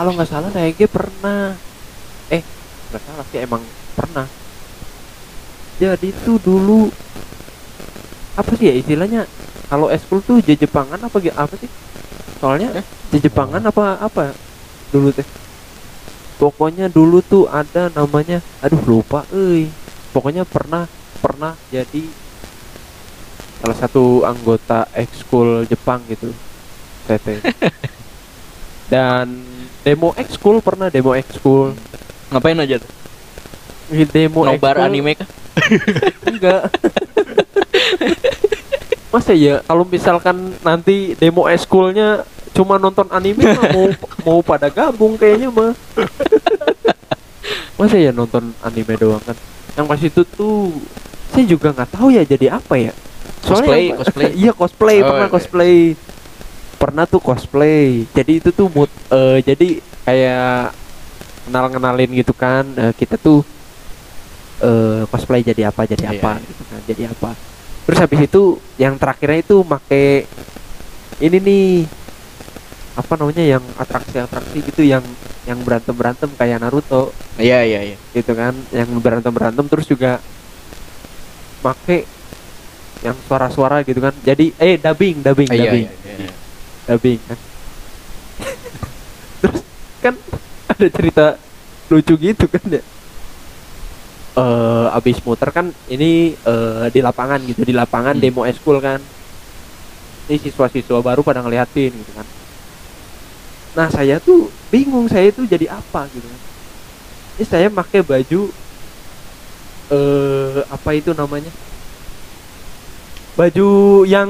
kalau nggak salah Naege pernah. Eh nggak salah sih emang pernah. Jadi tuh dulu apa sih ya istilahnya? Kalau eskul tuh Jepangan apa apa sih? Soalnya Jepangan apa apa? Dulu teh. Pokoknya dulu tuh ada namanya aduh lupa euy. Pokoknya pernah pernah jadi salah satu anggota ekskul Jepang gitu Tete dan demo ekskul pernah demo ekskul. Ngapain aja tuh? Di demo Nobar anime kah? enggak. Masa ya kalau misalkan nanti demo eskulnya cuma nonton anime mah mau mau pada gabung kayaknya mah. Masa ya nonton anime doang kan? Yang pas itu tuh saya juga nggak tahu ya jadi apa ya. Cosplay, yang- cosplay. iya cosplay. Oh, pernah iya. cosplay pernah tuh cosplay jadi itu tuh mood eh, jadi kayak kenal kenalin gitu kan eh, kita tuh eh cosplay jadi apa jadi Iya, apa iya. gitu kan jadi apa terus habis itu yang terakhirnya itu make ini nih apa namanya yang atraksi-atraksi gitu yang yang berantem berantem kayak Naruto Iya iya iya. gitu kan yang berantem berantem terus juga make yang suara-suara gitu kan jadi eh dubbing dubbing Ah, iya, dubbing iya, iya. Dubbing kan? Terus kan ada cerita lucu gitu kan ya? Eh abis muter kan ini eh, di lapangan gitu di lapangan Hmm. demo eskul kan? Ini siswa-siswa baru pada ngeliatin gitu kan? Nah saya tuh bingung saya tuh jadi apa gitu kan? Ini saya pakai baju eh apa itu namanya baju yang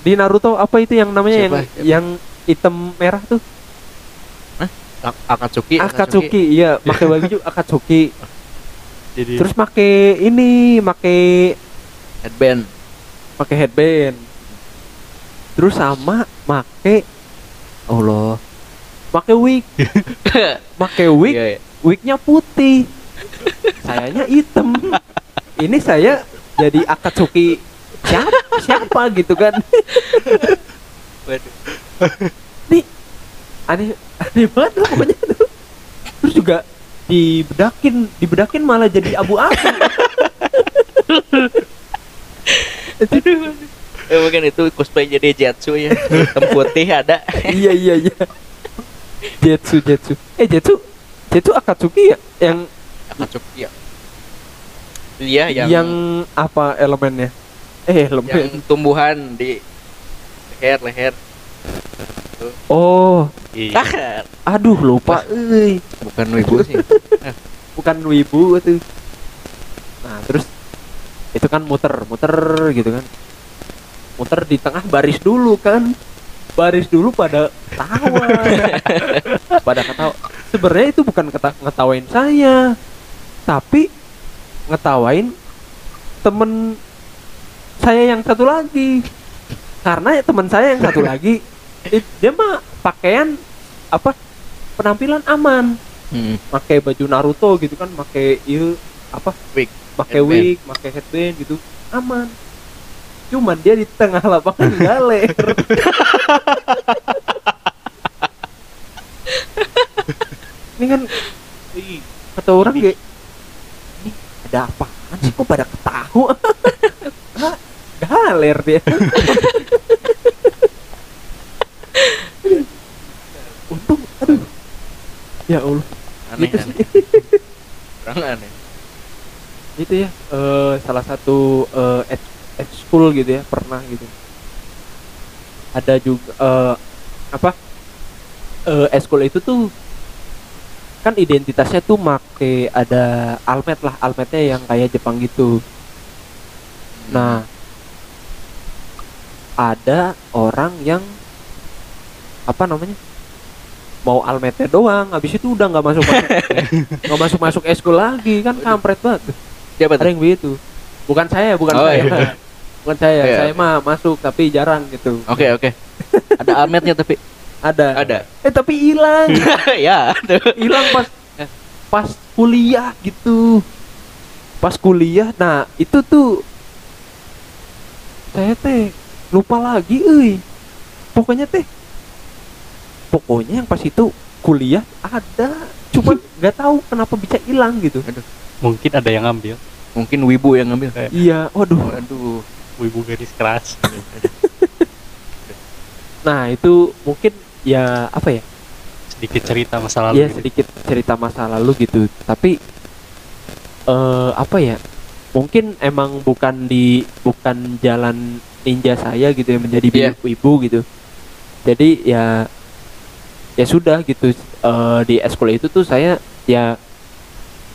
di Naruto apa itu yang namanya yang Siapa? yang hitam merah tuh? Ak- Akatsuki. Akatsuki. Iya. Pakai baju Akatsuki. Jadi terus pakai ini pakai headband. pakai headband. Terus sama make Allah. Pakai wig. Pakai wig Iya, iya. wignya putih. Sayanya hitam. Ini saya jadi Akatsuki siapa siapa gitu kan Waduh. nih aneh aneh banget lah pokoknya tuh. terus juga dibedakin dibedakin malah jadi abu-abu Eh mungkin itu cosplay jadi Jetsu ya. Hitam putih ada. iya iya iya Jetsu Jetsu eh Jetsu Jetsu Akatsuki ya yang Akatsuki ya. Iya yang yang, apa elemennya eh elemen yang tumbuhan di leher leher. oh. Iya. aduh lupa. Euy Bukan wibu sih. bukan wibu itu. Nah terus itu kan muter muter gitu kan. Muter di tengah baris dulu kan. Baris dulu pada tawa pada ketawa. Sebenarnya itu bukan keta ngetawain saya tapi ngetawain temen saya yang satu lagi. Karena ya teman saya yang satu lagi it- dia mah pakaian apa penampilan aman. Hmm. pakai baju Naruto gitu kan pakai iya apa Wig. pakai wig pakai headband gitu aman. Cuman dia di tengah lapangan galer. Ini kan kata orang kayak ini ada apaan sih kok pada ketawa? Hah, galer dia. Untung aduh. Ya Allah. Aneh, gitu aneh. sih Orang aneh. itu ya eh, salah satu eh ex- ekskul gitu ya pernah gitu. Ada juga eh, apa eh ekskul itu tuh kan identitasnya tuh make ada almet lah almetnya yang kayak Jepang gitu. Nah ada orang yang apa namanya mau almetnya doang habis itu udah nggak masuk nggak masuk masuk ekskul lagi kan kampret banget Siapa ada tuh? yang begitu bukan saya bukan Oh, saya iya. bukan saya Iya. saya mah masuk tapi jarang gitu Oke oke. Ada Ahmednya tapi ada ada. eh tapi hilang ya. hilang pas eh, pas kuliah gitu pas kuliah nah itu tuh saya teh lupa lagi euy pokoknya teh pokoknya yang pas itu kuliah ada cuma nggak tahu kenapa bisa hilang gitu Aduh, Mungkin ada yang ngambil. mungkin wibu yang ngambil. Kayak iya waduh Waduh. wibu garis keras. nah itu mungkin ya apa ya Sedikit cerita masa Iya lalu. gitu. sedikit cerita masa lalu gitu tapi eh apa ya mungkin emang bukan di bukan jalan ninja saya gitu ya menjadi Iya. ibu gitu jadi ya ya sudah gitu eh, di eskul itu tuh saya ya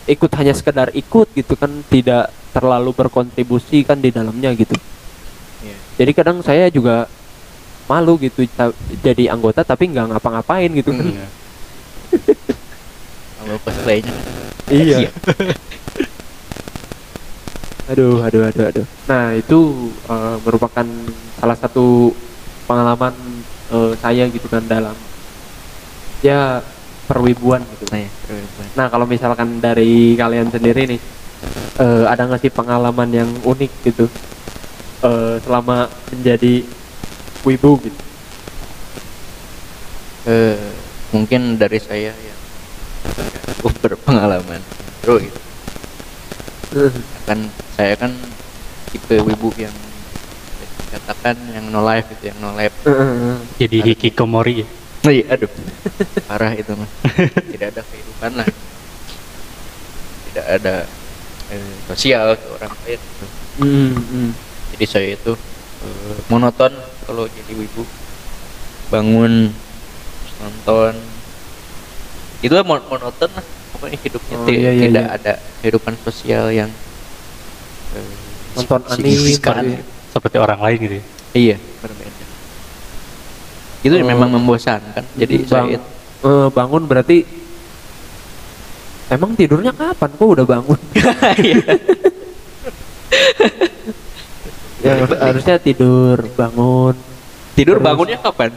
ikut hanya sekedar ikut gitu kan tidak terlalu berkontribusi kan di dalamnya gitu Iya. jadi kadang saya juga malu gitu jadi anggota tapi nggak ngapa-ngapain gitu kan. Kalau cosplaynya. Iya. Aduh, aduh, aduh, aduh. Nah itu eh, merupakan salah satu pengalaman eh, saya gitu kan dalam ya perwibuan gitu. Nah, ya. Nah kalau misalkan dari kalian sendiri nih, eh, ada nggak sih pengalaman yang unik gitu eh, selama menjadi wibu gitu? Eh, mungkin dari saya yang cukup berpengalaman bro gitu. Kan saya kan tipe wibu yang katakan yang no life gitu yang no life Jadi hikikomori ya. oh, iya, aduh parah itu mah tidak ada kehidupan lah tidak ada eh, sosial ke orang lain gitu. Hmm, hmm. jadi saya itu eh, monoton kalau jadi wibu bangun nonton itu mon- monoton lah pokoknya hidupnya Oh, iya, iya, tidak iya. ada kehidupan sosial yang eh, Nonton anime, signifikan. seperti- Seperti orang lain gitu ya. iya berbeda itu Oh. memang membosankan jadi Bang- saya eh, bangun berarti emang tidurnya kapan? Kok udah bangun? Iya. ya Balik-balik. harusnya tidur, bangun. tidur Terus. bangunnya kapan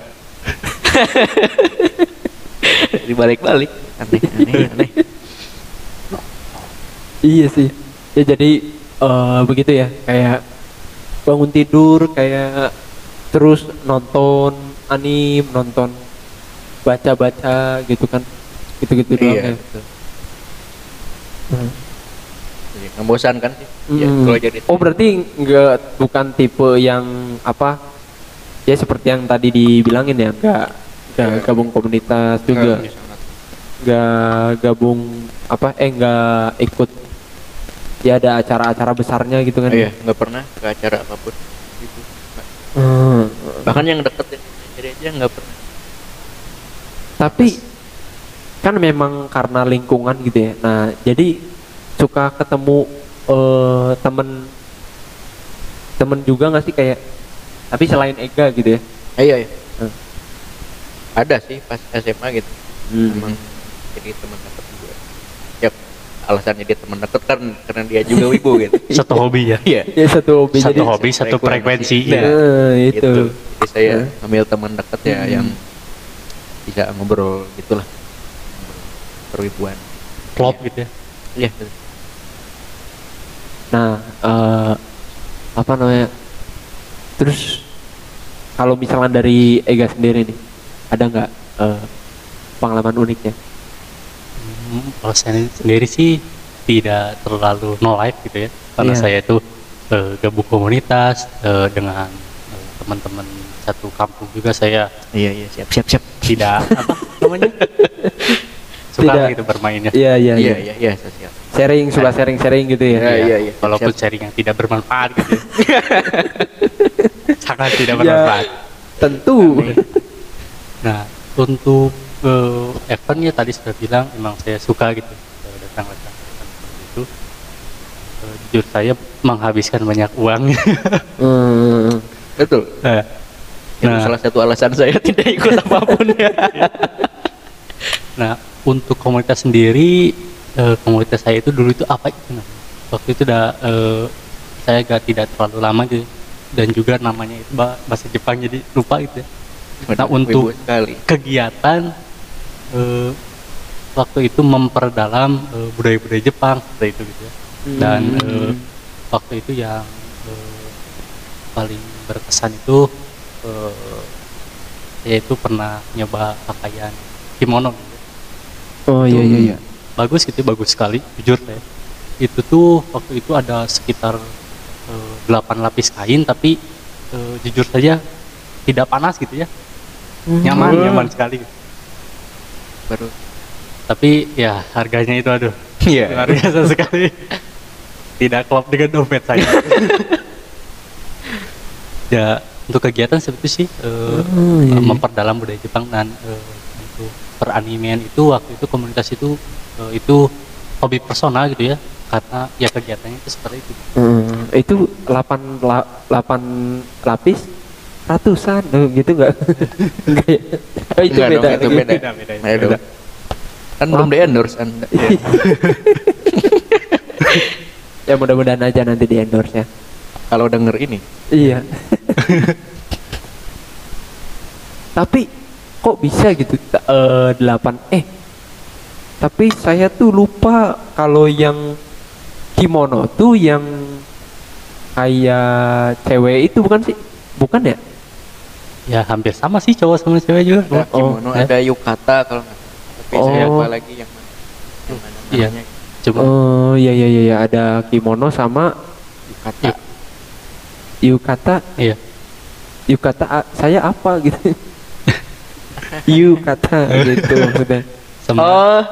dibalik-balik aneh aneh aneh Iya sih. Ya jadi eh, begitu ya, kayak bangun tidur, kayak terus nonton anim, nonton baca-baca gitu kan. Gitu-gitu doang iya ya. betul. Hmm. Iya, membosankan sih ya, Hmm. kalau jadi Oh berarti nggak bukan tipe yang apa? Ya seperti yang tadi dibilangin ya, nggak nggak Iya. gabung komunitas juga, Iya, sangat. nggak gabung apa? Eh nggak ikut ya ada acara-acara besarnya gitu kan? iya nggak pernah ke acara apa pun gitu. Hmm. bahkan yang deket yang jadi aja nggak pernah Tapi kan memang karena lingkungan gitu ya. Nah jadi suka ketemu eh temen temen juga nggak sih kayak tapi selain Ega gitu ya? Iya iya Hmm. ada sih pas SMA gitu Hmm. emang jadi teman deket juga ya alasannya dia teman deket kan karena dia juga wibu gitu Satu hobi ya. iya Ya satu hobi Satu jadi hobi, satu frekuensi. Nah, ya. Eh, itu. gitu. jadi saya Hmm. ambil teman deket ya Hmm. yang bisa ngobrol gitulah perwibuan Klop gitu ya. iya betul. Nah, eh apa namanya? Terus kalau misalnya dari Ega sendiri nih, ada nggak eh, pengalaman uniknya? Kalau saya sendiri sih tidak terlalu no life gitu ya. Karena Iya. saya itu eh, gabung komunitas eh, dengan eh, teman-teman satu kampung juga saya iya iya siap siap siap tidak apa namanya suka Tidak. gitu bermainnya. Iya iya iya iya. iya iya Sharing suka sharing sharing gitu ya. Iya, iya, iya. Walaupun Siap. sharing yang tidak bermanfaat gitu. ya. Sangat tidak Ya. bermanfaat. Tentu. Nah, untuk eh, eventnya tadi sudah bilang emang saya suka gitu datang-datang event seperti itu. Eh, jujur saya menghabiskan banyak uang. Hmm. betul nah, itu Nah. salah satu alasan saya tidak ikut apa pun ya nah, untuk komunitas sendiri, eh, komunitas saya itu dulu itu apa itu namanya? Waktu itu udah eh, saya gak tidak terlalu lama gitu dan juga namanya itu ba- bahasa Jepang jadi lupa gitu ya. Nah, untuk sekali kegiatan eh, waktu itu memperdalam eh, budaya-budaya Jepang seperti itu gitu ya. Dan Hmm. eh, waktu itu yang eh, paling berkesan itu eh, yaitu pernah nyoba pakaian kimono gitu. ya. Oh iya iya iya. bagus gitu bagus sekali jujur saya itu tuh waktu itu ada sekitar eh, 8 lapis kain tapi eh, jujur saja tidak panas gitu ya nyaman Hmm. nyaman sekali gitu. Baru. Tapi ya harganya itu aduh. Iya. luar biasa sekali. Tidak klop dengan dompet saya. Ya untuk kegiatan seperti sih eh, Oh, iya, iya. memperdalam budaya Jepang dan eh, untuk peranimian itu waktu itu komunitas itu eh, itu hobi personal gitu ya. Karena ya kegiatannya itu seperti itu. Hmm, itu 8 la, 8 lapis ratusan oh, gitu enggak? enggak ya? Oh, itu Enggak beda. dong, itu beda. Beda, beda, beda. Kan belum di endorse anda. ya mudah-mudahan aja nanti di endorse ya. Kalau denger ini, Iya. Tapi kok bisa gitu eh, delapan eh tapi saya tuh lupa kalau yang kimono tuh yang kayak cewek itu bukan sih? Bukan ya? Ya hampir sama sih cowok sama cewek juga ada Oh, kimono, eh. ada yukata kalau nggak. Tapi saya Oh. lupa lagi yang mana. Yang mana Iya. namanya. cuma Oh iya iya iya iya. ada kimono sama Yukata. Yuk. yukata. iya Yukata a- saya apa gitu. yukata gitu maksudnya. sama Oh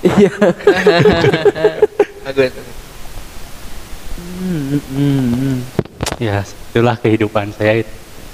iya. Aku Hmm, hmm, hmm. ya itulah kehidupan saya itu